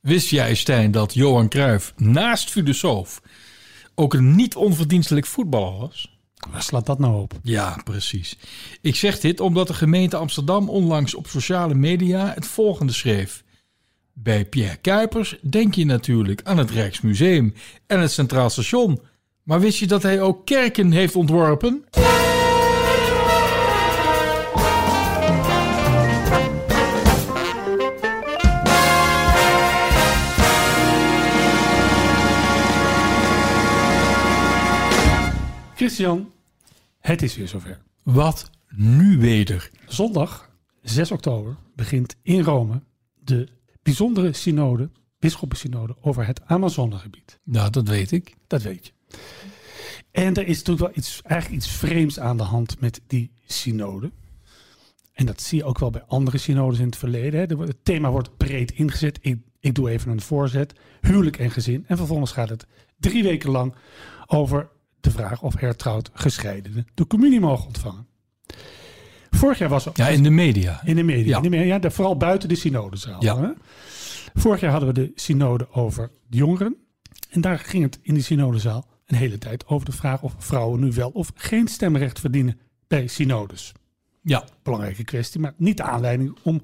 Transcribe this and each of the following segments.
Wist jij, Stijn, dat Johan Cruijff naast filosoof ook een niet onverdienstelijk voetballer was? Waar slaat dat nou op? Ja, precies. Ik zeg dit omdat de gemeente Amsterdam onlangs op sociale media het volgende schreef. Bij Pierre Kuipers denk je natuurlijk aan het Rijksmuseum en het Centraal Station. Maar wist je dat hij ook kerken heeft ontworpen? Christian, het is weer zover. Wat nu weder? Zondag 6 oktober begint in Rome de bijzondere synode, bisschoppensynode over het Amazonegebied. Nou, dat weet ik. Dat weet je. En er is natuurlijk wel iets, eigenlijk iets vreemds aan de hand met die synode. En dat zie je ook wel bij andere synodes in het verleden. Hè. Er Het thema wordt breed ingezet. Ik, ik doe even een voorzet. Huwelijk en gezin. En vervolgens gaat het drie weken lang over de vraag of hertrouwd gescheidenen de communie mogen ontvangen. Vorig jaar was er Ja, in de media. in de media. Ja. In de media ja, vooral buiten de synodezaal. Ja. Hè? Vorig jaar hadden we de synode over de jongeren. En daar ging het in die synodezaal een hele tijd over de vraag of vrouwen nu wel of geen stemrecht verdienen bij synodes. Ja, Belangrijke kwestie, maar niet de aanleiding om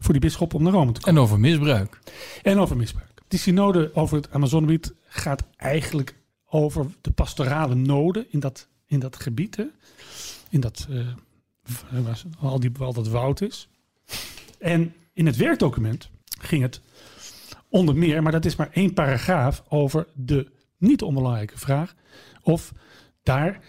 voor die bisschop om naar Rome te komen. en over misbruik. En over misbruik. Die synode over het Amazonegebied gaat eigenlijk over de pastorale noden in dat, in dat gebied. Hè? In dat, eh, waar al, die, waar al dat woud is. En in het werkdocument ging het onder meer, maar dat is maar één paragraaf, over de niet onbelangrijke vraag of daar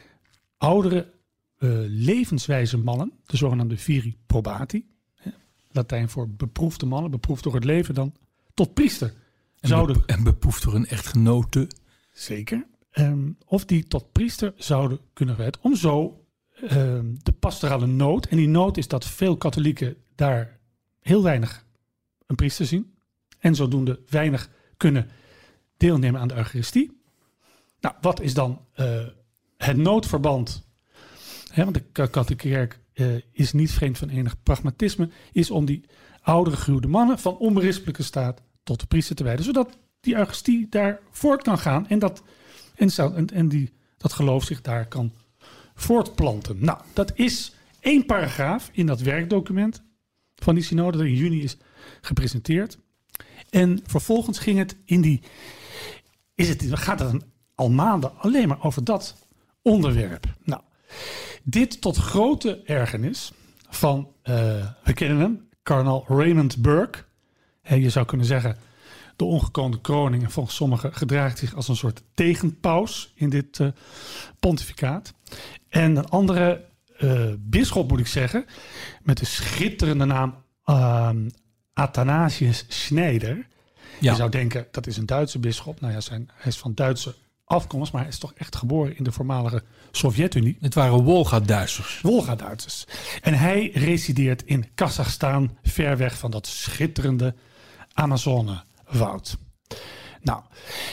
oudere eh, levenswijze mannen, de zogenaamde viri probati, hè, Latijn voor beproefde mannen, beproefd door het leven dan, tot priester En, zouden en beproefd door een echtgenote. Zeker. Ehm, of die tot priester zouden kunnen werden. Om zo ehm, de pastorale nood. En die nood is dat veel katholieken daar heel weinig een priester zien. En zodoende weinig kunnen deelnemen aan de Eucharistie. Nou, wat is dan eh, het noodverband? Want de ka- katholieke kerk eh, is niet vreemd van enig pragmatisme. Is om die oudere gehuwde mannen van onberispelijke staat tot de priester te wijden. Zodat die Eucharistie daar voort kan gaan. En dat, en, en, die, dat geloof zich daar kan voortplanten. Nou, dat is één paragraaf in dat werkdocument van die synode dat in juni is gepresenteerd. En vervolgens ging het in die. Is het, gaat het al maanden alleen maar over dat onderwerp? Nou, dit tot grote ergernis van, eh, we kennen hem, kardinaal Raymond Burke. En je zou kunnen zeggen, de ongekoonde kroning. En volgens sommigen gedraagt zich als een soort tegenpaus in dit eh, pontificaat. En een andere eh bisschop, moet ik zeggen, met de schitterende naam ehm, Athanasius Schneider. Ja. Je zou denken, dat is een Duitse bisschop. Nou ja, zijn, hij is van Duitse afkomst, maar hij is toch echt geboren in de voormalige Sovjet-Unie. Het waren Wolga-Duitsers. Wolga-Duitsers. En hij resideert in Kazachstan, ver weg van dat schitterende Nou,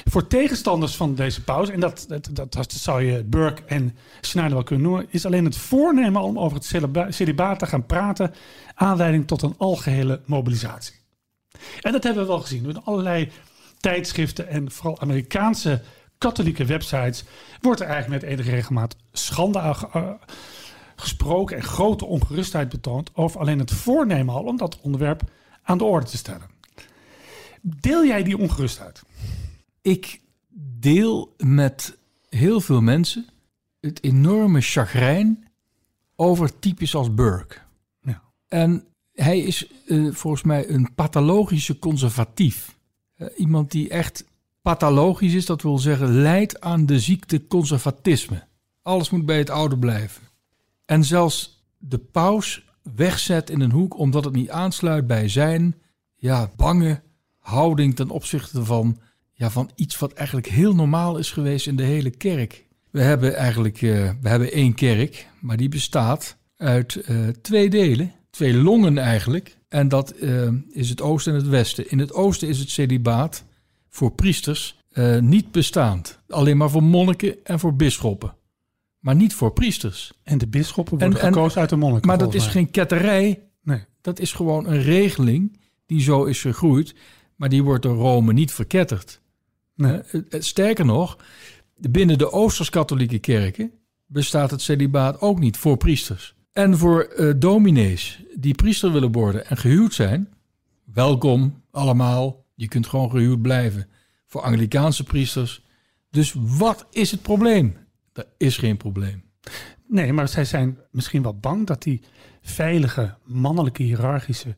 voor tegenstanders van deze pauze, en dat, dat, dat, zou je Burke en Schneider wel kunnen noemen, is alleen het voornemen om over het celiba- celibaat te gaan praten aanleiding tot een algehele mobilisatie. En dat hebben we wel gezien. In allerlei tijdschriften en vooral Amerikaanse katholieke websites wordt er eigenlijk met enige regelmaat schande eh, gesproken en grote ongerustheid betoond over alleen het voornemen om dat onderwerp aan de orde te stellen. Deel jij die ongerustheid? Ik deel met heel veel mensen het enorme chagrijn over types als Burke. Ja. En hij is eh, volgens mij een pathologische conservatief. Eh, iemand die echt pathologisch is, dat wil zeggen leidt aan de ziekte conservatisme. Alles moet bij het oude blijven. En zelfs de paus wegzet in een hoek omdat het niet aansluit bij zijn ja, bange houding ten opzichte van, ja, van iets wat eigenlijk heel normaal is geweest in de hele kerk. We hebben eigenlijk eh, we hebben één kerk, maar die bestaat uit eh, twee delen, twee longen eigenlijk. En dat eh, is het oosten en het westen. In het oosten is het celibaat voor priesters niet bestaand. Alleen maar voor monniken en voor bisschoppen. Maar niet voor priesters. En de bisschoppen worden En- en- gekozen uit de monniken. Maar dat is mij. geen ketterij. Nee. Dat is gewoon een regeling die zo is gegroeid. Maar die wordt door Rome niet verketterd. Nee. Eh, eh, Sterker nog, binnen de Oosters-katholieke kerken bestaat het celibaat ook niet voor priesters. En voor eh, dominees die priester willen worden en gehuwd zijn, welkom allemaal. Je kunt gewoon gehuwd blijven. Voor Anglikaanse priesters. Dus wat is het probleem? Er is geen probleem. Nee, maar zij zijn misschien wel bang dat die veilige mannelijke hiërarchische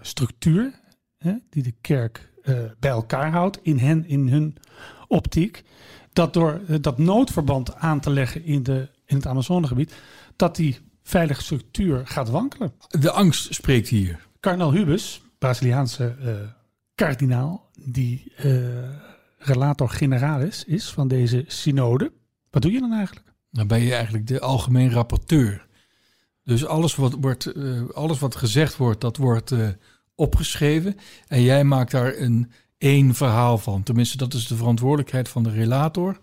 structuur, hè, die de kerk eh, bij elkaar houdt in, hen, in hun optiek, dat door eh, dat noodverband aan te leggen in, de, in het Amazonegebied, dat die veilige structuur gaat wankelen. De angst spreekt hier. Kardinaal Hubes, Braziliaanse eh kardinaal, die relator generalis is van deze synode. Wat doe je dan eigenlijk? Dan ben je eigenlijk de algemeen rapporteur. Dus alles wat, wordt, alles wat gezegd wordt, dat wordt opgeschreven. En jij maakt daar een één verhaal van. Tenminste, dat is de verantwoordelijkheid van de relator.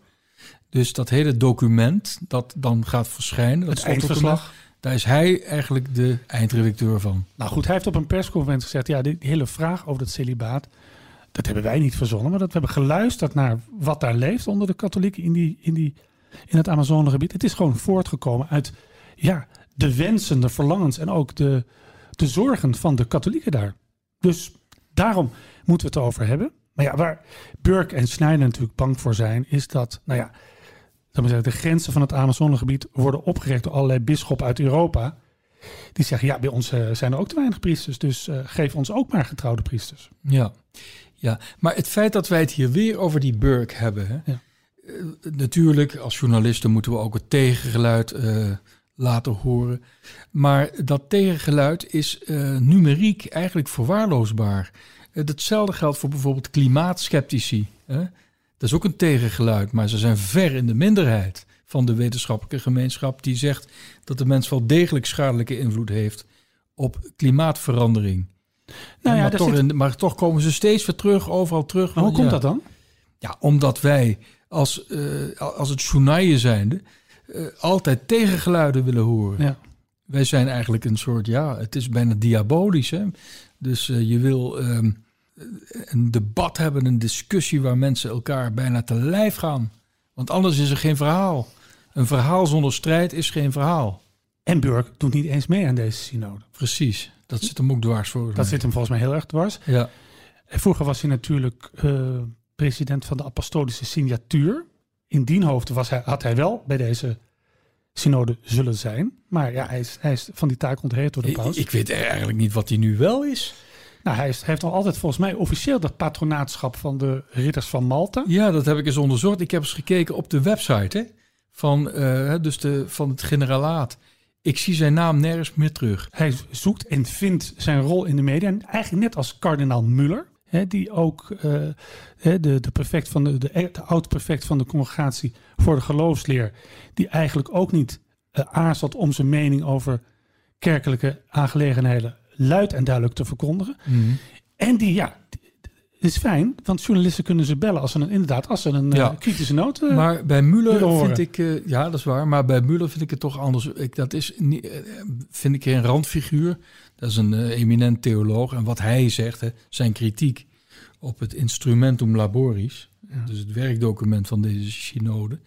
Dus dat hele document dat dan gaat verschijnen, dat eindverslag. daar is hij eigenlijk de eindredacteur van. Nou goed, hij heeft op een persconferentie gezegd, ja, die, hele vraag over het celibaat, dat hebben wij niet verzonnen, maar dat we hebben geluisterd naar wat daar leeft onder de katholieken in, die, in, die, in het Amazonegebied. Het is gewoon voortgekomen uit ja, de wensen, de verlangens en ook de, de zorgen van de katholieken daar. Dus daarom moeten we het over hebben. Maar ja, waar Burke en Schneider natuurlijk bang voor zijn, is dat, nou ja, we zeggen, de grenzen van het Amazonegebied worden opgericht door allerlei bisschoppen uit Europa. Die zeggen, ja, bij ons eh, zijn er ook te weinig priesters, dus eh, geef ons ook maar getrouwde priesters. Ja. ja, maar het feit dat wij het hier weer over die Burke hebben. Hè, Ja. eh, natuurlijk, als journalisten moeten we ook het tegengeluid laten horen. Maar dat tegengeluid is eh, numeriek eigenlijk verwaarloosbaar. Eh, hetzelfde geldt voor bijvoorbeeld klimaatskeptici. Hè. Dat is ook een tegengeluid, maar ze zijn ver in de minderheid van de wetenschappelijke gemeenschap die zegt dat de mens wel degelijk schadelijke invloed heeft op klimaatverandering. Nou ja, maar, toch, zit- in- maar toch komen ze steeds weer terug, overal terug. Maar hoe komt dat dan? Ja, omdat wij als, eh, als het journaille zijnde eh, altijd tegengeluiden willen horen. Ja. Wij zijn eigenlijk een soort, ja, het is bijna diabolisch. Hè? Dus eh, je wil ehm, een debat hebben, een discussie waar mensen elkaar bijna te lijf gaan. Want anders is er geen verhaal. Een verhaal zonder strijd is geen verhaal. En Burke doet niet eens mee aan deze synode. Precies, dat zit hem ook dwars voor. Dat mij. zit hem volgens mij heel erg dwars. Ja, En vroeger was hij natuurlijk eh, president van de apostolische signatuur. In dien hoofd was hij, had hij wel bij deze synode zullen zijn. Maar ja, hij is, hij is van die taak ontheerd door de paus. ik weet eigenlijk niet wat hij nu wel is. nou, hij, is, hij heeft nog altijd volgens mij officieel dat patronaatschap van de ridders van Malta. Ja, dat heb ik eens onderzocht. Ik heb eens gekeken op de website hè, van, eh, dus de, van het generalaat. Ik zie zijn naam nergens meer terug. Hij zoekt en vindt zijn rol in de media. En eigenlijk net als kardinaal Muller. Hè, die ook eh, de, de, prefect van de, de, de oud-prefect van de congregatie voor de geloofsleer. Die eigenlijk ook niet eh, aarzelt om zijn mening over kerkelijke aangelegenheden luid en duidelijk te verkondigen. En die, ja, is fijn, want journalisten kunnen ze bellen als ze een, inderdaad, als ze een eh, kritische noot. eh, Maar bij Muller vind ik, eh, ja, dat is waar. Maar bij Muller vind ik het toch anders. Ik, dat is niet, vind ik een randfiguur. Dat is een eminent theoloog. En wat hij zegt, hè, zijn kritiek op het instrumentum laboris, dus het werkdocument van deze synode,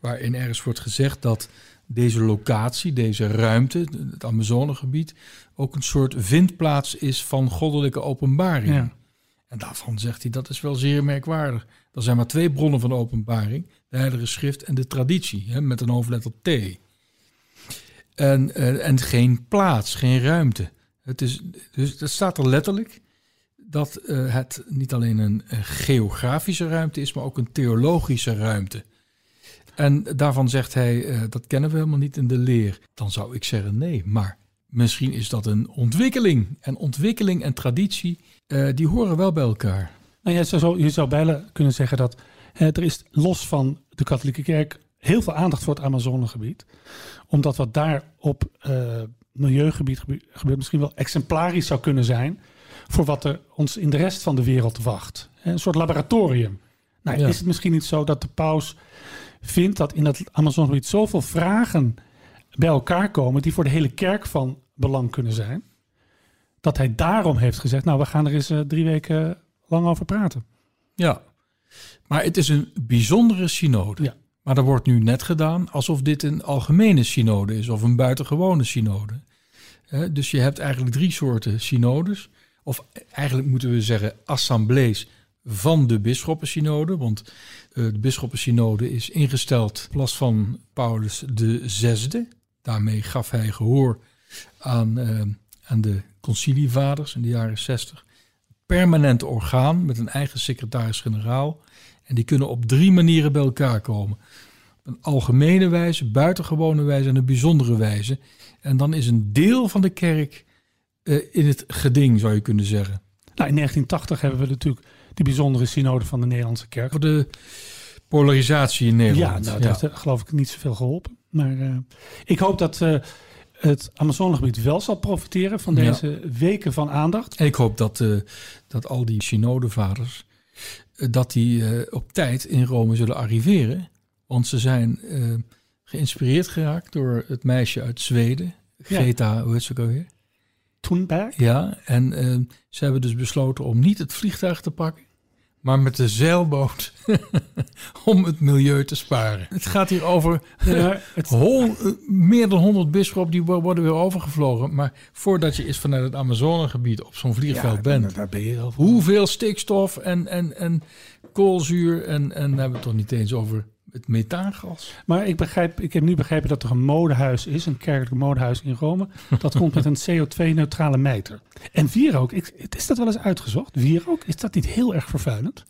waarin ergens wordt gezegd dat deze locatie, deze ruimte, het Amazonegebied, ook een soort vindplaats is van goddelijke openbaring. Ja. En daarvan zegt hij dat is wel zeer merkwaardig. Er zijn maar twee bronnen van openbaring: de Heilige Schrift en de traditie, hè, met een hoofdletter T. En, eh, en geen plaats, geen ruimte. Het is, dus dat staat er letterlijk dat eh, het niet alleen een, geografische ruimte is, maar ook een theologische ruimte. En daarvan zegt hij, eh, dat kennen we helemaal niet in de leer. Dan zou ik zeggen nee, maar misschien is dat een ontwikkeling. En ontwikkeling en traditie, eh, die horen wel bij elkaar. Nou, je, zou, je zou bijna kunnen zeggen dat hè, er is los van de katholieke kerk heel veel aandacht voor het Amazonegebied. Omdat wat daar op eh, milieugebied gebe- gebeurt misschien wel exemplarisch zou kunnen zijn voor wat er ons in de rest van de wereld wacht. Een soort laboratorium. Nou, Ja. is het misschien niet zo dat de paus vindt dat in het Amazonegebied zoveel vragen bij elkaar komen die voor de hele kerk van belang kunnen zijn? Dat hij daarom heeft gezegd, nou we gaan er eens eh, drie weken lang over praten. Ja, maar het is een bijzondere synode. Ja. Maar er wordt nu net gedaan alsof dit een algemene synode is of een buitengewone synode. Dus je hebt eigenlijk drie soorten synodes. Of eigenlijk moeten we zeggen assemblees van de bisschoppensynode. Want eh, de bisschoppensynode is ingesteld in plaats van Paulus de zesde. Daarmee gaf hij gehoor aan, eh, aan de concilievaders in de jaren 60. Permanent orgaan met een eigen secretaris-generaal. En die kunnen op drie manieren bij elkaar komen. Op een algemene wijze, buitengewone wijze en een bijzondere wijze. En dan is een deel van de kerk eh, in het geding, zou je kunnen zeggen. Nou, in 1980 hebben we natuurlijk die bijzondere synode van de Nederlandse kerk. Voor de polarisatie in Ja, Nederland. nou, dat heeft eh, geloof ik niet zoveel geholpen. Maar eh, ik hoop dat het Amazonegebied wel zal profiteren van Ja. deze weken van aandacht. Ik hoop dat, eh, dat al die synodevaders eh, dat die eh, op tijd in Rome zullen arriveren. Want ze zijn geïnspireerd geraakt door het meisje uit Zweden. Ja. Greta, hoe heet ze ook alweer? Thunberg. Ja, en ze hebben dus besloten om niet het vliegtuig te pakken, maar met de zeilboot om het milieu te sparen. Het gaat hier over Ja, het, hol, eh, meer dan 100 bisschoppen die wo- worden weer overgevlogen. Maar voordat je eens vanuit het Amazonegebied op zo'n vliegveld bent, Daar ben je al hoeveel stikstof en, en, en koolzuur en, en dan hebben we het toch niet eens over het methaangas. Maar ik, begrijp, ik heb nu begrepen dat er een modehuis is, een kerkelijk modehuis in Rome. Dat komt met een CO2-neutrale mijter. En wierook, is dat wel eens uitgezocht? Wierook, is dat niet heel erg vervuilend?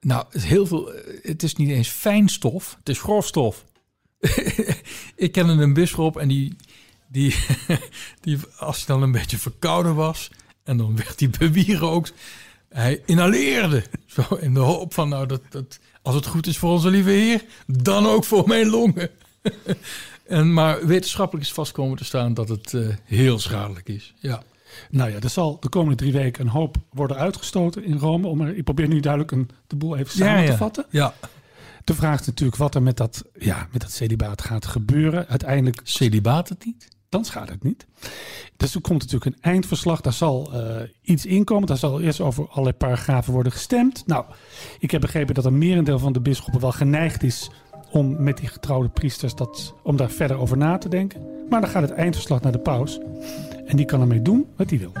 Nou, het is heel veel. eh, Het is niet eens fijnstof, het is grofstof. ik kende een bisschop en die, die, die, als hij dan een beetje verkouden was en dan werd hij bewierookt, hij inhaleerde. Zo in de hoop van, nou, dat, dat, als het goed is voor onze lieve Heer, dan ook voor mijn longen. en, maar wetenschappelijk is vastkomen te staan dat het eh, heel schadelijk is. Ja. Nou ja, er zal de komende drie weken een hoop worden uitgestoten in Rome. Om er, ik probeer nu duidelijk een, de boel even samen ja, te vatten. Ja, De vraag is natuurlijk wat er met dat, ja, met dat celibaat gaat gebeuren. Uiteindelijk, celibaat het niet? Dan gaat het niet. Dus er komt natuurlijk een eindverslag. Daar zal eh, iets inkomen. Daar zal eerst over allerlei paragrafen worden gestemd. Nou, ik heb begrepen dat een merendeel van de bisschoppen wel geneigd is om met die getrouwde priesters dat, om daar verder over na te denken. Maar dan gaat het eindverslag naar de paus. En die kan ermee doen wat hij wil.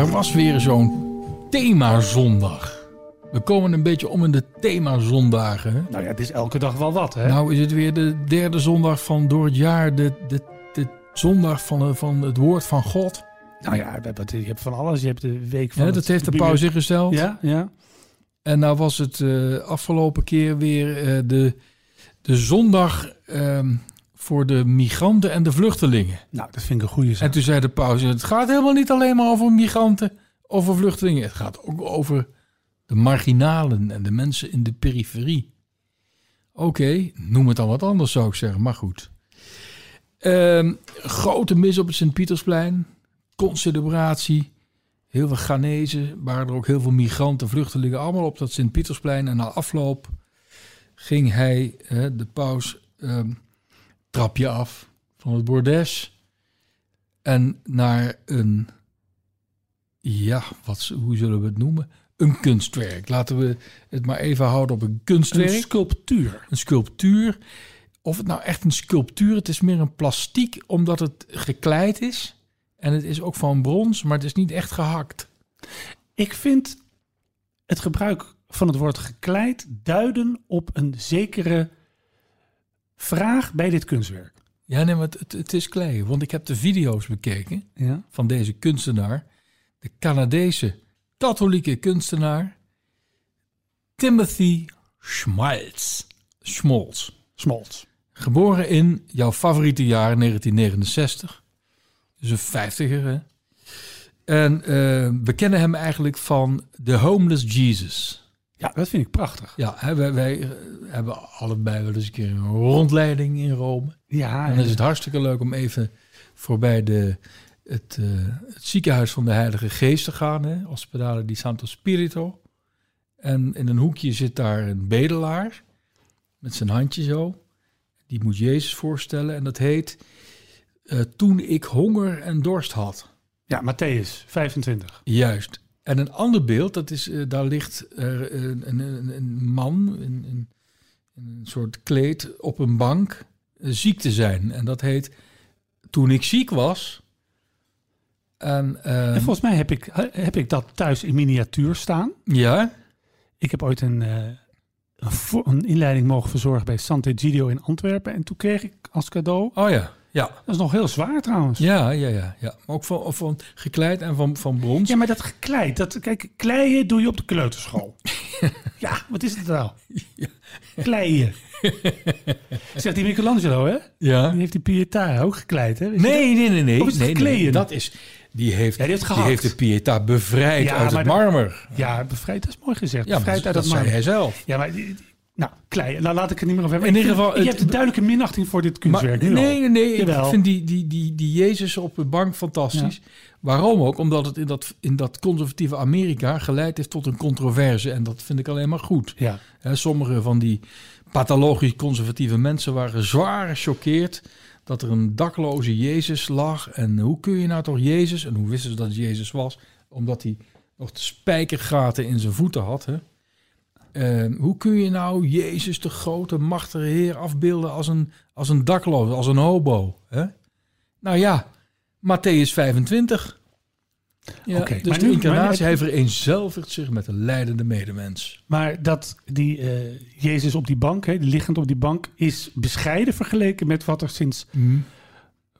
Daar was weer zo'n themazondag. We komen een beetje om in de themazondagen. Nou ja, het is elke dag wel wat, hè? Nou is het weer de derde zondag van door het jaar. De, de, de zondag van, eh, van het woord van God. Nou ja, je hebt van alles. Je hebt de week van. Het dat heeft de paus ingesteld. Ja, ja. En nou was het eh, afgelopen keer weer eh, de, de zondag ehm, voor de migranten en de vluchtelingen. Nou, dat vind ik een goede En zaak. toen zei de paus, het gaat helemaal niet alleen maar over migranten, over vluchtelingen. Het gaat ook over de marginalen en de mensen in de periferie. Oké, noem het dan wat anders zou ik zeggen, maar goed. Ehm, grote mis op het Sint-Pietersplein, concelebratie. Heel veel Ghanese, waren er ook heel veel migranten, vluchtelingen, allemaal op dat Sint-Pietersplein. En na afloop ging hij, de paus, ehm, trapje af van het bordes. En naar een, ja, wat, hoe zullen we het noemen? Een kunstwerk. Laten we het maar even houden op een kunstwerk. Een sculptuur. Een sculptuur. Of het nou echt een sculptuur, het is meer een plastiek, omdat het gekleid is. En het is ook van brons, maar het is niet echt gehakt. Ik vind het gebruik van het woord gekleid duiden op een zekere vraag bij dit kunstwerk. Ja, nee, maar het, het, is klei. Want ik heb de video's bekeken Ja. van deze kunstenaar. De Canadese katholieke kunstenaar Timothy Schmaltz. Schmaltz. Smolts. Geboren in jouw favoriete jaar 1969. Dus een vijftiger, hè? En eh, we kennen hem eigenlijk van The Homeless Jesus. Ja, dat vind ik prachtig. Ja, hè, wij, wij eh, hebben allebei wel eens een keer een rondleiding in Rome. Ja, En dan is het hartstikke leuk om even voorbij de, het, eh, het ziekenhuis van de Heilige Geest te gaan. Hè? Ospedale di Santo Spirito. En in een hoekje zit daar een bedelaar. met zijn handje zo. Die moet Jezus voorstellen en dat heet eh, Toen ik honger en dorst had. Ja, Matthäus 25. Juist. En een ander beeld, dat is, eh, daar ligt er een, een, man in, een soort kleed op een bank eh, ziek te zijn. En dat heet Toen ik ziek was. En, eh, En volgens mij heb ik, heb ik dat thuis in miniatuur staan. ja, Ik heb ooit een, eh, een inleiding mogen verzorgen bij Sant'Egidio in Antwerpen. En toen kreeg ik als cadeau... oh ja, ja. Dat is nog heel zwaar trouwens. Ja, ja, ja, ja. Maar ook van, van gekleid en van, van brons. Ja, maar dat gekleid, dat, kijk, kleien doe je op de kleuterschool. ja, wat is het nou? Kleien. Zegt die Michelangelo, hè? Ja. Die heeft die Pietà ook gekleid, hè? Weet Nee, nee, nee, nee. Of is het nee, nee? Dat is, die heeft, Ja, die heeft die heeft de Pietà bevrijd Ja, uit het marmer. Ja, bevrijd, dat is mooi gezegd. Ja, bevrijd dat, uit dat zei marmer. hij zelf. Ja, maar... die- Nou. Nou, laat ik het niet meer over hebben. In ieder geval, Je het- hebt een duidelijke minachting voor dit kunstwerk. nee, nee, nee. Ik vind die, die, die, die Jezus op de bank fantastisch. Waarom ook? Omdat het in dat, in dat conservatieve Amerika geleid heeft tot een controverse. En dat vind ik alleen maar goed. Ja. Hè, sommige van die pathologisch conservatieve mensen waren zwaar gechoqueerd dat er een dakloze Jezus lag. En hoe kun je nou toch Jezus, en hoe wisten ze dat het Jezus was? Omdat hij nog de spijkergaten in zijn voeten had. Hè? Eh, hoe kun je nou Jezus, de grote, machtige Heer, afbeelden als een, als een dakloze, als een hobo? Hè? Nou ja, Matthäus 25. Ja, dus de nu- incarnatie, hij vereenzelvigt zich met de leidende medemens. Maar dat die eh, Jezus op die bank, hè, die liggend op die bank, is bescheiden vergeleken met wat er sinds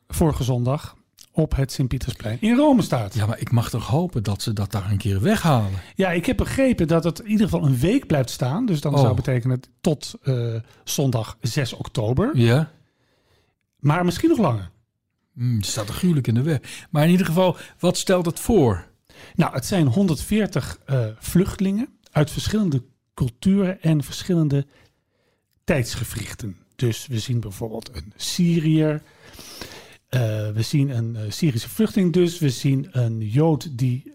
vorige zondag op het Sint-Pietersplein in Rome staat. Ja. Ja, maar ik mag toch hopen dat ze dat daar een keer weghalen. ik heb begrepen dat het in ieder geval een week blijft staan. Dus dan Oh. zou betekenen tot eh, zondag 6 oktober. Ja? Maar misschien nog langer. Hmm, het staat er gruwelijk in de weg. Maar in ieder geval, wat stelt het voor? Nou, het zijn 140 eh, vluchtelingen uit verschillende culturen en verschillende tijdsgevrichten. Dus we zien bijvoorbeeld een Syriër. Eh, we zien een eh, Syrische vluchteling dus. We zien een Jood die,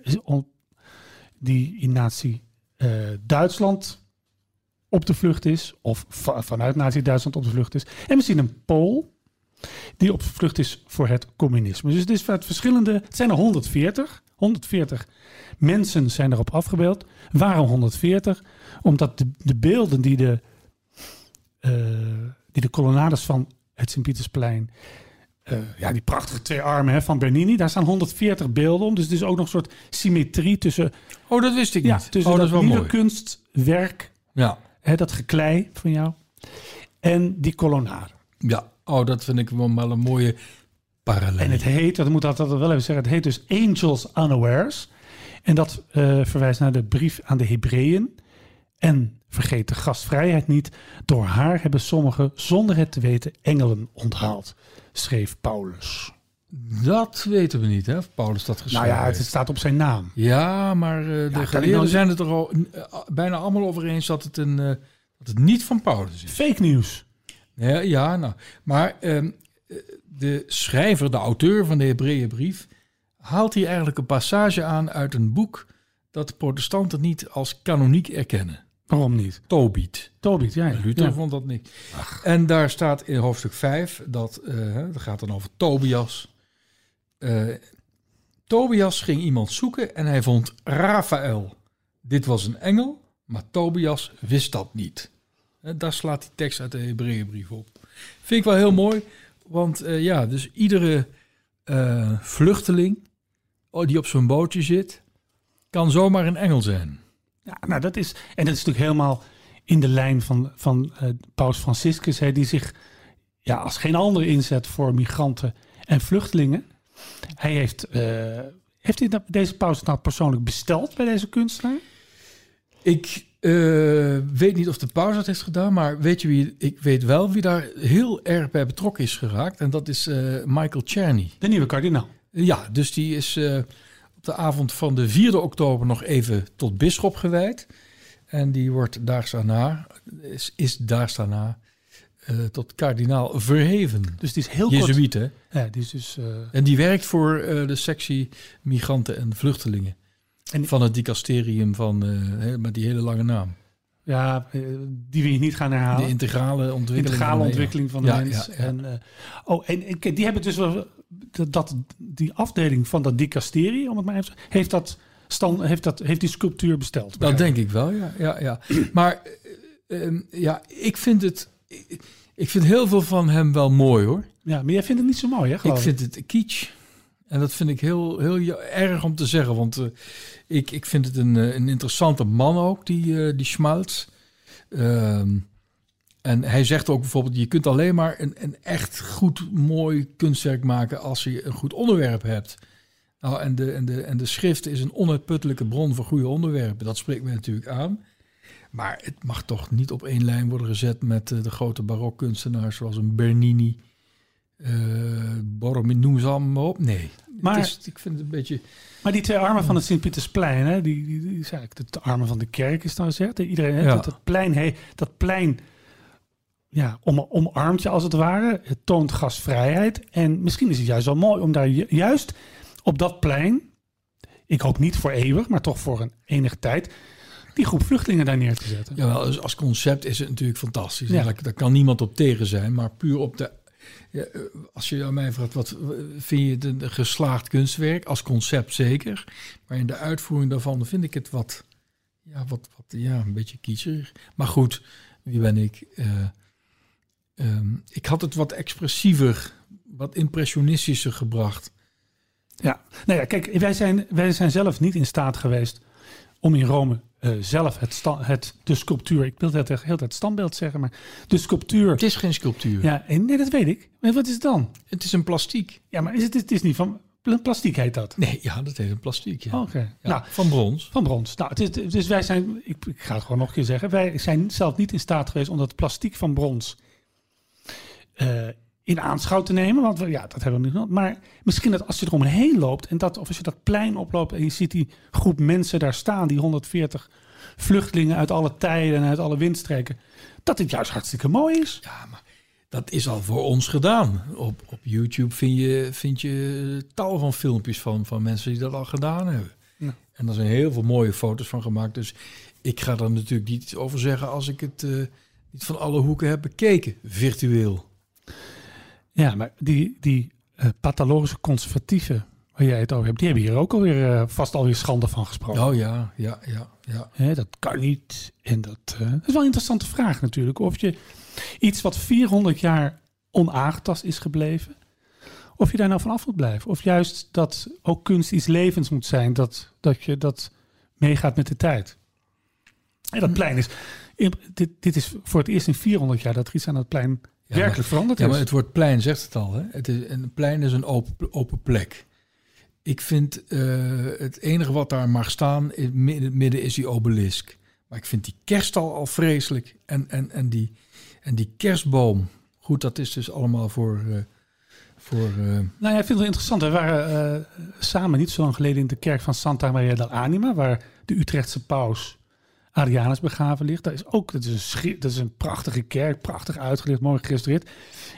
die in nazi eh, Duitsland op de vlucht is. Of va- vanuit nazi Duitsland op de vlucht is. En we zien een Pool die op de vlucht is voor het communisme. Dus het is uit verschillende... Het zijn er 140. 140 mensen zijn erop afgebeeld. Waarom 140? Omdat de, de beelden die de, die de kolonnades van het Sint-Pietersplein... eh, ja, die prachtige twee armen hè, van Bernini. Daar staan 140 beelden om. Dus het is ook nog een soort symmetrie tussen, Oh, dat wist ik ja, niet. tussen oh, dat nieuwe mooi. kunstwerk, Ja, hè, dat geklei van jou, en die kolonnade. ja. Oh, dat vind ik wel een mooie parallel. En het heet, dat moet altijd wel even zeggen, het heet dus Angels Unawares. En dat eh, verwijst naar de brief aan de Hebreeën. En vergeet de gastvrijheid niet. Door haar hebben sommigen, zonder het te weten, engelen onthaald, schreef Paulus. Dat weten we niet, hè? Of Paulus dat geschreven Nou ja, het heeft. staat op zijn naam. Ja, maar eh, de ik geleerden nou- zijn het er al eh, bijna allemaal over eens dat het, een, eh, dat het niet van Paulus is. Fake nieuws. Ja, ja nou. Maar ehm, eh, de schrijver, de auteur van de Hebreeënbrief, haalt hier eigenlijk een passage aan uit een boek dat de protestanten niet als kanoniek erkennen. Waarom niet? Tobiet. Tobiet, ja. ja. Luther Ja. vond dat niet. En daar staat in hoofdstuk 5 dat, eh dat gaat dan over Tobias. Eh, Tobias ging iemand zoeken en hij vond Raphaël. Dit was een engel, maar Tobias wist dat niet. Eh, daar slaat die tekst uit de Hebreeënbrief op. Vind ik wel heel mooi, want ja, dus iedere vluchteling oh, die op zo'n bootje zit, kan zomaar een engel zijn. Ja, nou dat is, en dat is natuurlijk helemaal in de lijn van, van eh, Paus Franciscus, hè, die zich ja, als geen ander inzet voor migranten en vluchtelingen. Hij heeft, eh, heeft hij dat- deze paus nou persoonlijk besteld bij deze kunstenaar? Ik eh, weet niet of de paus dat heeft gedaan, maar weet je wie? Ik weet wel wie daar heel erg bij betrokken is geraakt. En dat is Michael Czerny. De nieuwe kardinaal. Ja, dus die is de avond van de 4e oktober nog even tot bisschop gewijd. En die wordt daags daarna, is, is daags daarna eh, tot kardinaal verheven. Dus die is heel kort. Jezuïet, hè? Ja, die is dus, eh, En die werkt voor eh, de sectie migranten en vluchtelingen. En- van het dicasterium van, met die hele lange naam. Ja, die wil je niet gaan herhalen. De integrale ontwikkeling. integrale van de- ontwikkeling van de Ja, mens. ja, ja. En, oh, en, die hebben dus wel dat, dat die afdeling van dat dicasterie, om het maar even te heeft dat stand, heeft dat heeft die sculptuur besteld. Dat denk ik wel, ja. ja, ja. Maar eh, ehm, ja, ik vind het... Ik, vind heel veel van hem wel mooi, hoor. Ja, maar jij vindt het niet zo mooi, hè? Ik vind het kitsch. En dat vind ik heel, heel erg om te zeggen. Want eh, ik, ik vind het een, eh, een interessante man ook, die, eh die Schmalz. Ehm, en hij zegt ook bijvoorbeeld... je kunt alleen maar een, een echt goed, mooi kunstwerk maken... als je een goed onderwerp hebt. Nou, en de, en, de, en de schrift is een onuitputtelijke bron voor goede onderwerpen. Dat spreekt mij natuurlijk aan. Maar het mag toch niet op één lijn worden gezet... met eh, de grote barokkunstenaars zoals een Bernini... eh Borromini, noem ze allemaal op. Nee, Maar- het is, ik vind het een beetje... Maar die twee armen van het Sint-Pietersplein, hè, die, die, die is eigenlijk de, armen van de kerk, is nou gezegd. Iedereen, hè, Ja. dat, dat plein, he, dat plein ja, om, omarmt je als het ware. Het toont gastvrijheid. En misschien is het juist wel mooi om daar ju- juist op dat plein, ik hoop niet voor eeuwig, maar toch voor een enige tijd, die groep vluchtelingen daar neer te zetten. Jawel, dus als concept is het natuurlijk fantastisch. Ja. Daar, kan niemand op tegen zijn. Maar puur op de... Ja, eh, als je aan mij vraagt, wat eh, vind je het een geslaagd kunstwerk? Als concept zeker. Maar in de uitvoering daarvan vind ik het wat... Ja, wat, wat, ja een beetje kitscherig. Maar goed, wie ben ik? Eh, ehm, ik had het wat expressiever, wat impressionistischer gebracht. Ja, nou ja, kijk, wij zijn, wij zijn zelf niet in staat geweest om in Rome eh, zelf het, het, de sculptuur, ik wil het heel de tijd standbeeld zeggen, maar de sculptuur. Het is geen sculptuur. Ja, en, nee, dat weet ik. Maar wat is het dan? Het is een plastiek. Ja, maar is het, het is niet van pl- plastiek heet dat. Nee, ja, dat heet een plastiek. Ja. Oké. Ja, Nou, van brons. van brons. Nou, het is, dus wij zijn, ik, ik ga het gewoon nog een keer zeggen, wij zijn zelf niet in staat geweest om dat plastiek van brons eh, in aanschouw te nemen. Want we, ja, dat hebben we niet. Maar misschien dat als je eromheen loopt en dat, of als je dat plein oploopt en je ziet die groep mensen daar staan, die 140 vluchtelingen uit alle tijden en uit alle windstreken, dat het juist hartstikke mooi is. Ja, maar dat is al voor ons gedaan. Op, op YouTube vind je, vind je tal van filmpjes van, van mensen die dat al gedaan hebben. Ja. En daar zijn heel veel mooie foto's van gemaakt. Dus ik ga er natuurlijk niet over zeggen als ik het eh, niet van alle hoeken heb bekeken, virtueel. Ja, maar die, die eh, pathologische conservatieven waar jij het over hebt, die hebben hier ook alweer eh, vast alweer schande van gesproken. Oh ja, ja, ja, ja. Hè, dat kan niet. En dat, eh, dat is wel een interessante vraag natuurlijk. Of je iets wat 400 jaar onaangetast is gebleven, of je daar nou van af moet blijven. Of juist dat ook kunst iets levens moet zijn, dat, dat je dat meegaat met de tijd. En dat plein is, dit, dit is voor het eerst in 400 jaar dat er iets aan het plein Ja, werkelijk veranderd Ja, is. maar het woord plein zegt het al. Hè? Het is, een plein is een open, open plek. Ik vind eh, het enige wat daar mag staan in het midden- is die obelisk. Maar ik vind die kerststal al vreselijk. En, en, en, die, en die kerstboom. Goed, dat is dus allemaal voor. eh, voor eh, Nou ja, ik vind het wel interessant. We waren samen niet zo lang geleden in de kerk van Santa Maria del Anima, waar de Utrechtse paus Adrianus begraven ligt. Dat is ook dat is een, dat is een prachtige kerk, prachtig uitgelicht, mooi gerestaureerd.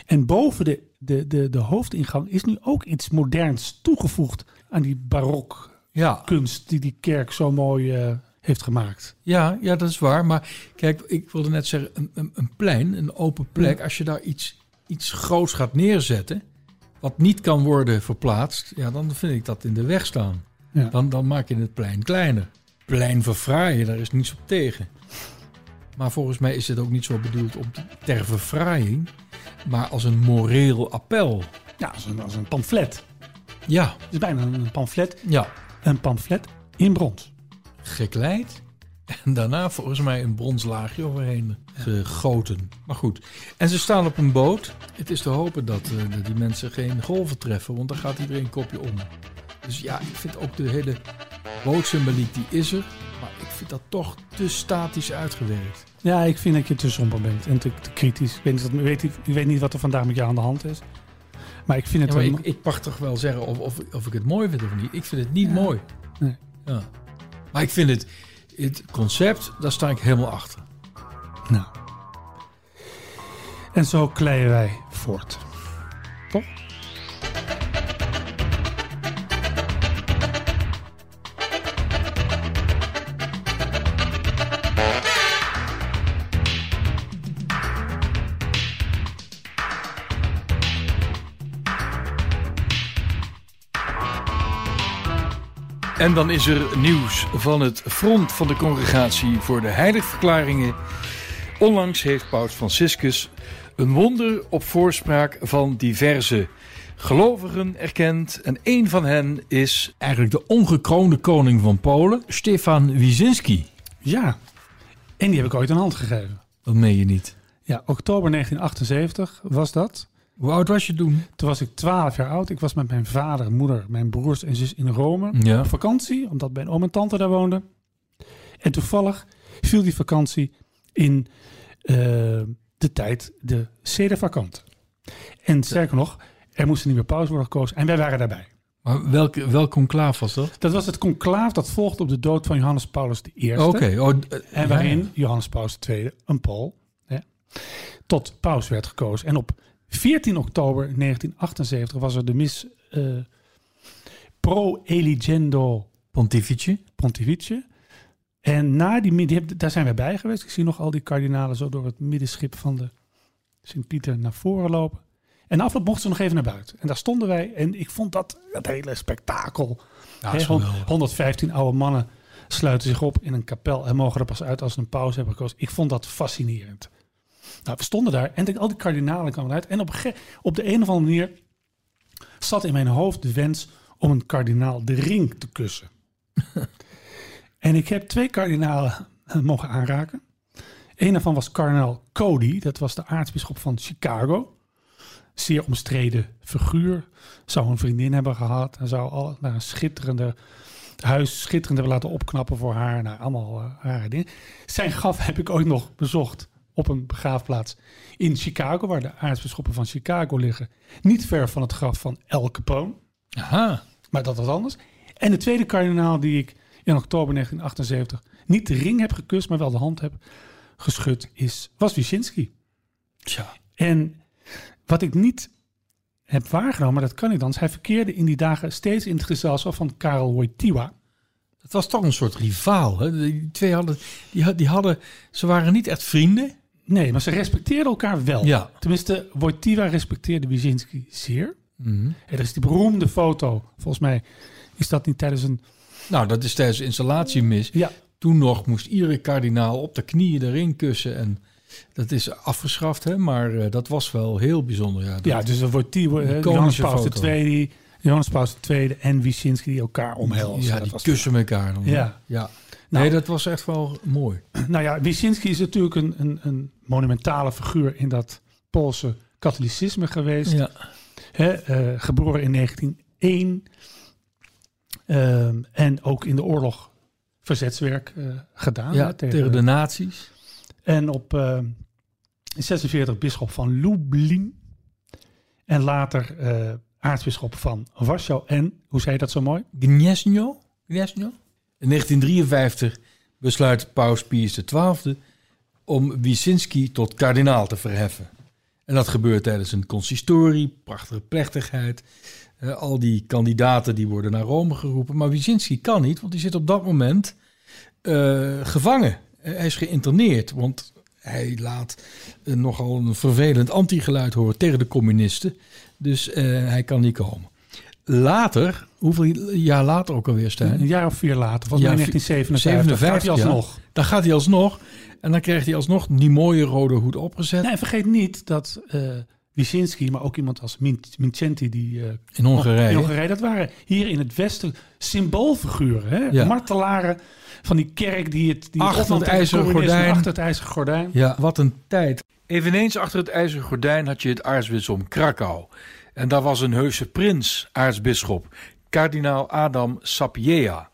En boven de, de, de, de hoofdingang is nu ook iets moderns toegevoegd aan die barok ja, kunst die die kerk zo mooi eh, heeft gemaakt. ja, ja, dat is waar. Maar kijk, ik wilde net zeggen: een, een, een plein, een open plek. Als je daar iets, iets groots gaat neerzetten. wat niet kan worden verplaatst. ja, dan vind ik dat in de weg staan. Ja. Dan, dan maak je het plein kleiner. Plein verfraaien, daar is niets op tegen. Maar volgens mij is dit ook niet zo bedoeld om te- ter verfraaiing, maar als een moreel appel. Ja, als een, als een pamflet. Ja, Het is bijna een pamflet. ja, Een pamflet in brons. gekleid. En daarna volgens mij een bronslaagje overheen gegoten. Maar goed. En ze staan op een boot. Het is te hopen dat, eh, dat die mensen geen golven treffen, want dan gaat iedereen een kopje om. Dus ja, ik vind ook de hele bootsymboliek, die is er. Maar ik vind dat toch te statisch uitgewerkt. Ja, ik vind dat je te somber bent en te, te kritisch. Ik weet, niet, wat- weet, ik weet niet wat er vandaag met jou aan de hand is. Maar ik vind het... Ja, een- ik, ik mag toch wel zeggen of, of, of ik het mooi vind of niet. Ik vind het niet Ja. mooi. Nee. Ja. Maar ik vind het, het concept, daar sta ik helemaal achter. Nou. En zo kleien wij voort. En dan is er nieuws van het front van de congregatie voor de heiligverklaringen. Onlangs heeft Paus Franciscus een wonder op voorspraak van diverse gelovigen erkend. En een van hen is eigenlijk de ongekroonde koning van Polen, Stefan Wyszynski. Ja, en die heb ik ooit een hand gegeven. Dat meen je niet. Ja, oktober 1978 was dat. Hoe oud was je toen? Toen was ik 12 jaar oud. Ik was met mijn vader, moeder, mijn broers en zus in Rome Ja. op vakantie, omdat mijn oom en tante daar woonden. En toevallig viel die vakantie in eh, de tijd de sede vakant. En sterker nog, er moest een nieuwe paus worden gekozen en wij waren daarbij. Maar welke, welk conclaaf was dat? Dat was het conclaaf dat volgde op de dood van Johannes Paulus I. Oké. Oh, En waarin Johannes Paulus II, een hè, tot paus werd gekozen. En op 14 oktober 1978 was er de mis eh, Pro Eligendo. Pontificie. En na die, mid- die heb- daar zijn wij bij geweest. Ik zie nog al die kardinalen zo door het middenschip van de Sint-Pieter naar voren lopen. En na afloop mochten ze nog even naar buiten. En daar stonden wij. En ik vond dat het hele spektakel. Ja, Hè, is hon- geweldig. 115 oude mannen sluiten zich op in een kapel en mogen er pas uit als ze een pauze hebben gekozen. Ik vond dat fascinerend. Nou, we stonden daar en denk, al die kardinalen kwamen uit. En op, op de een of andere manier zat in mijn hoofd de wens om een kardinaal de ring te kussen. en ik heb twee kardinalen mogen aanraken. Een daarvan was kardinaal Cody, dat was de aartsbisschop van Chicago. Zeer omstreden figuur. Zou een vriendin hebben gehad en zou al naar een schitterende huis schitterend hebben laten opknappen voor haar. Nou, allemaal eh, rare dingen. Zijn graf heb ik ooit nog bezocht op een begraafplaats in Chicago, waar de aartsbisschoppen van Chicago liggen. Niet ver van het graf van El Capone. Aha. Maar dat was anders. En de tweede kardinaal die ik in oktober 1978 niet de ring heb gekust, maar wel de hand heb geschud, is, was Wyszynski. Tja. En wat ik niet heb waargenomen, maar dat kan niet anders. Hij verkeerde in die dagen steeds in het gezelschap van Karel Wojtyła. Het was toch een soort rivaal. Hè? Die twee hadden, die, had- die hadden, ze waren niet echt vrienden. Nee, maar ze respecteerden elkaar wel. Ja. Tenminste, Wojtyła respecteerde Wyszynski zeer. Mhm. Er is die beroemde foto, volgens mij is dat niet tijdens een... Nou, dat is tijdens de installatie mis. Ja, Toen nog moest iedere kardinaal op de knieën erin kussen. En dat is afgeschaft, hè? maar eh, dat was wel heel bijzonder. Ja, dat- ja dus er wordt die, Johannes Paus. II, Johannes Paus II en Wyszynski die elkaar omhelzen. Ja, Dat die was- kussen elkaar. Dan. Ja. ja. Nou. nee, dat was echt wel mooi. Nou ja, Wyszynski is natuurlijk een, een, een monumentale figuur in dat Poolse katholicisme geweest. Ja. Eh, geboren in 1901. Ehm, en ook in de oorlog verzetswerk eh, gedaan. Ja, tegen de nazi's. En op eh, 46 bisschop van Lublin. En later eh aartsbisschop van Warschau. En, hoe zei je dat zo mooi? Gniezno? Gniezno? In 1953 besluit paus Pius XII om Wyszynski tot kardinaal te verheffen. En dat gebeurt tijdens een consistorie, prachtige plechtigheid. Eh, al die kandidaten die worden naar Rome geroepen. Maar Wyszynski kan niet, want die zit op dat moment eh, gevangen. Eh, hij is geïnterneerd, want hij laat nogal een vervelend antigeluid horen tegen de communisten. Dus hij kan niet komen. Later, hoeveel jaar later ook alweer, Stijn? Een jaar of vier later, volgens Ja, mij 1957, gaat hij 57, ja. alsnog. Dan gaat hij alsnog. En dan krijgt hij alsnog die mooie rode hoed opgezet. Nee, en vergeet niet dat eh Wyszynski, maar ook iemand als Min- Mincenti, die eh, in Hongarije. in Hongarije, dat waren hier in het Westen symboolfiguren. Hè? Ja. Martelaren van die kerk die het, die Achter het tegen ijzeren gordijn. Achter het ijzeren gordijn. Ja, wat een tijd. Eveneens achter het ijzeren gordijn had je het aartsbisdom Krakau. En daar was een heuse prins, aartsbisschop, kardinaal Adam Sapieha.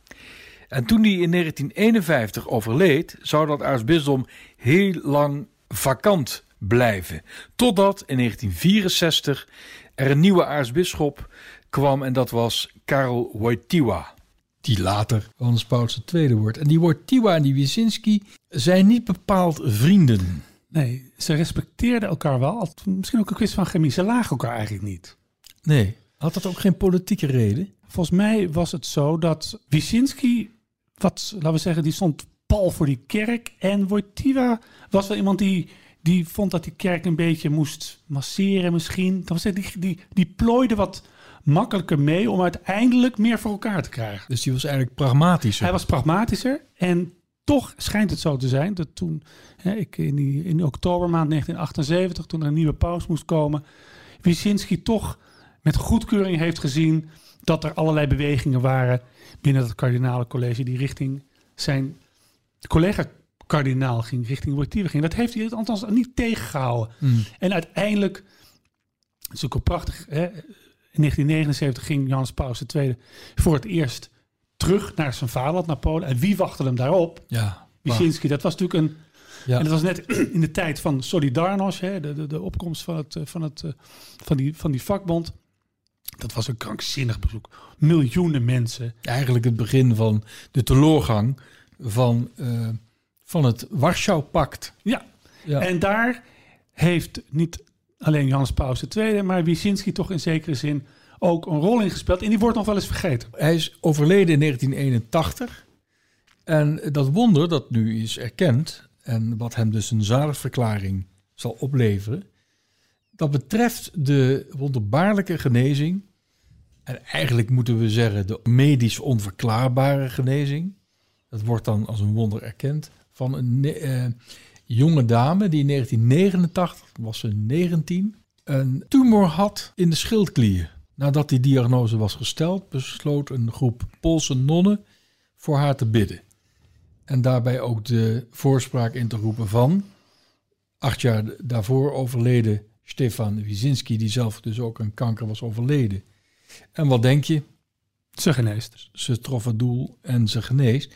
En toen die in 1951 overleed, zou dat aartsbisdom heel lang vakant blijven. Totdat in 1964 er een nieuwe aartsbisschop kwam en dat was Karel Wojtyła. Die later Johannes Paulus II wordt. En die Wojtyła en die Wyszynski zijn niet bepaald vrienden. Nee, ze respecteerden elkaar wel. Misschien ook een kwestie van chemie. Ze lagen elkaar eigenlijk niet. Nee, had dat ook geen politieke reden? Volgens mij was het zo dat Wyszynski, wat laten we zeggen, die stond pal voor die kerk. En Wojtyła was wel iemand die, die vond dat die kerk een beetje moest masseren misschien. Dat was die, die, die plooide wat makkelijker mee om uiteindelijk meer voor elkaar te krijgen. Dus die was eigenlijk pragmatischer. Hij was pragmatischer en toch schijnt het zo te zijn dat toen, hè, ik in, die, in oktobermaand 1978, toen er een nieuwe paus moest komen, Wyszynski toch met goedkeuring heeft gezien dat er allerlei bewegingen waren binnen het kardinalencollege die richting zijn collega-kardinaal ging, richting Wojtyła ging. Dat heeft hij althans niet tegengehouden. Hmm. En uiteindelijk, het is ook wel prachtig, hè? in 1979 ging Johannes Paus II voor het eerst terug naar zijn vaderland, naar Polen. En wie wachtte hem daarop? Ja. Wyszynski. Dat was natuurlijk een... Ja. En dat was net in de tijd van Solidarność, hè, de, de, de opkomst van, het, eh, van, het, eh, van, die, van die vakbond. Dat was een krankzinnig bezoek. Miljoenen mensen. Eigenlijk het begin van de teleurgang van, eh, van het Warschau-pact. Ja, Ja. En daar heeft niet alleen Johannes Paus II, maar Wyszynski toch in zekere zin ook een rol in gespeeld. En die wordt nog wel eens vergeten. Hij is overleden in 1981. En dat wonder dat nu is erkend en wat hem dus een zaligverklaring zal opleveren, dat betreft de wonderbaarlijke genezing, en eigenlijk moeten we zeggen de medisch onverklaarbare genezing, dat wordt dan als een wonder erkend, van een eh, jonge dame die in 1989, was ze 19, een tumor had in de schildklier. Nadat die diagnose was gesteld, besloot een groep Poolse nonnen voor haar te bidden. En daarbij ook de voorspraak in te roepen van acht jaar daarvoor overleden Stefan Wyszynski, die zelf dus ook aan kanker was overleden. En wat denk je? Ze geneest. Ze trof het doel en ze geneest.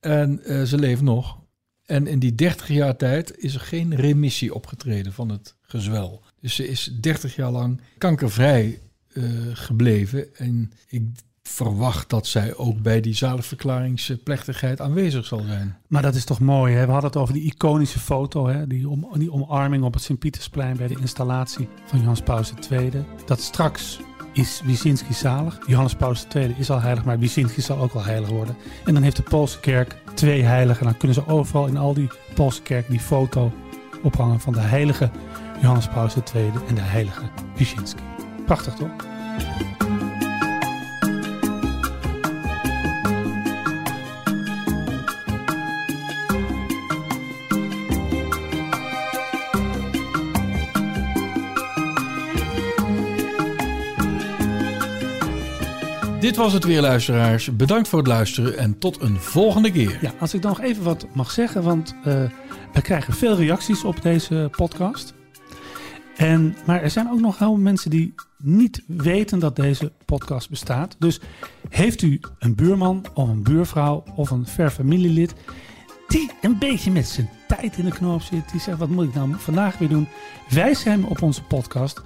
En eh, ze leeft nog. En in die 30 jaar tijd is er geen remissie opgetreden van het gezwel. Dus ze is 30 jaar lang kankervrij gebleven. En ik verwacht dat zij ook bij die zaligverklaringsplechtigheid aanwezig zal zijn. Maar dat is toch mooi, hè? We hadden het over die iconische foto, hè? Die, om, die omarming op het Sint-Pietersplein bij de installatie van Johannes Paus II. Dat straks is Wyszynski zalig. Johannes Paus II is al heilig, maar Wyszynski zal ook wel heilig worden. En dan heeft de Poolse kerk twee heiligen. Dan kunnen ze overal in al die Poolse kerk die foto ophangen van de heilige Johannes Paus II en de heilige Wyszynski. Prachtig toch? Dit was het weer, luisteraars. Bedankt voor het luisteren en tot een volgende keer. Ja, als ik dan nog even wat mag zeggen, want eh, we krijgen veel reacties op deze podcast. En, maar er zijn ook nog heel veel mensen die niet weten dat deze podcast bestaat. Dus heeft u een buurman of een buurvrouw of een ver familielid die een beetje met zijn tijd in de knoop zit, die zegt wat moet ik nou vandaag weer doen, wijs hem op onze podcast.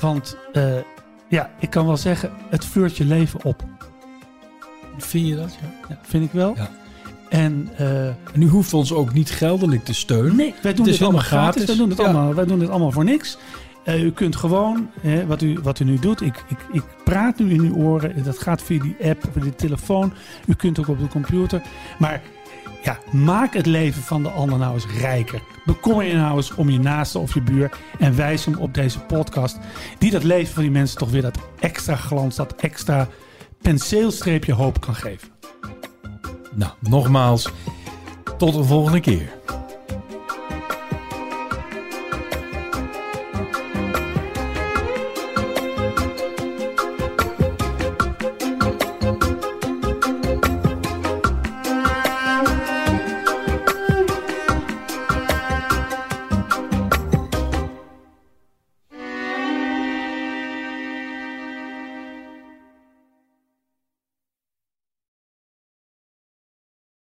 Want eh, ja, ik kan wel zeggen, het vuurt je leven op. Vind je dat? Ja. Ja, vind ik wel. Ja. En eh, En u hoeft ons ook niet geldelijk te steunen. Nee, wij doen Het dit allemaal helemaal gratis. gratis. Wij doen, het Ja. allemaal, wij doen dit allemaal voor niks. Eh, u kunt gewoon, hè, wat, u, wat u nu doet, ik, ik, ik praat nu in uw oren. Dat gaat via die app, via de telefoon. U kunt ook op de computer. Maar ja, maak het leven van de ander nou eens rijker. Bekommer je nou eens om je naaste of je buur. En wijs hem op deze podcast. Die dat leven van die mensen toch weer dat extra glans, dat extra penseelstreepje hoop kan geven. Nou, nogmaals, tot een volgende keer.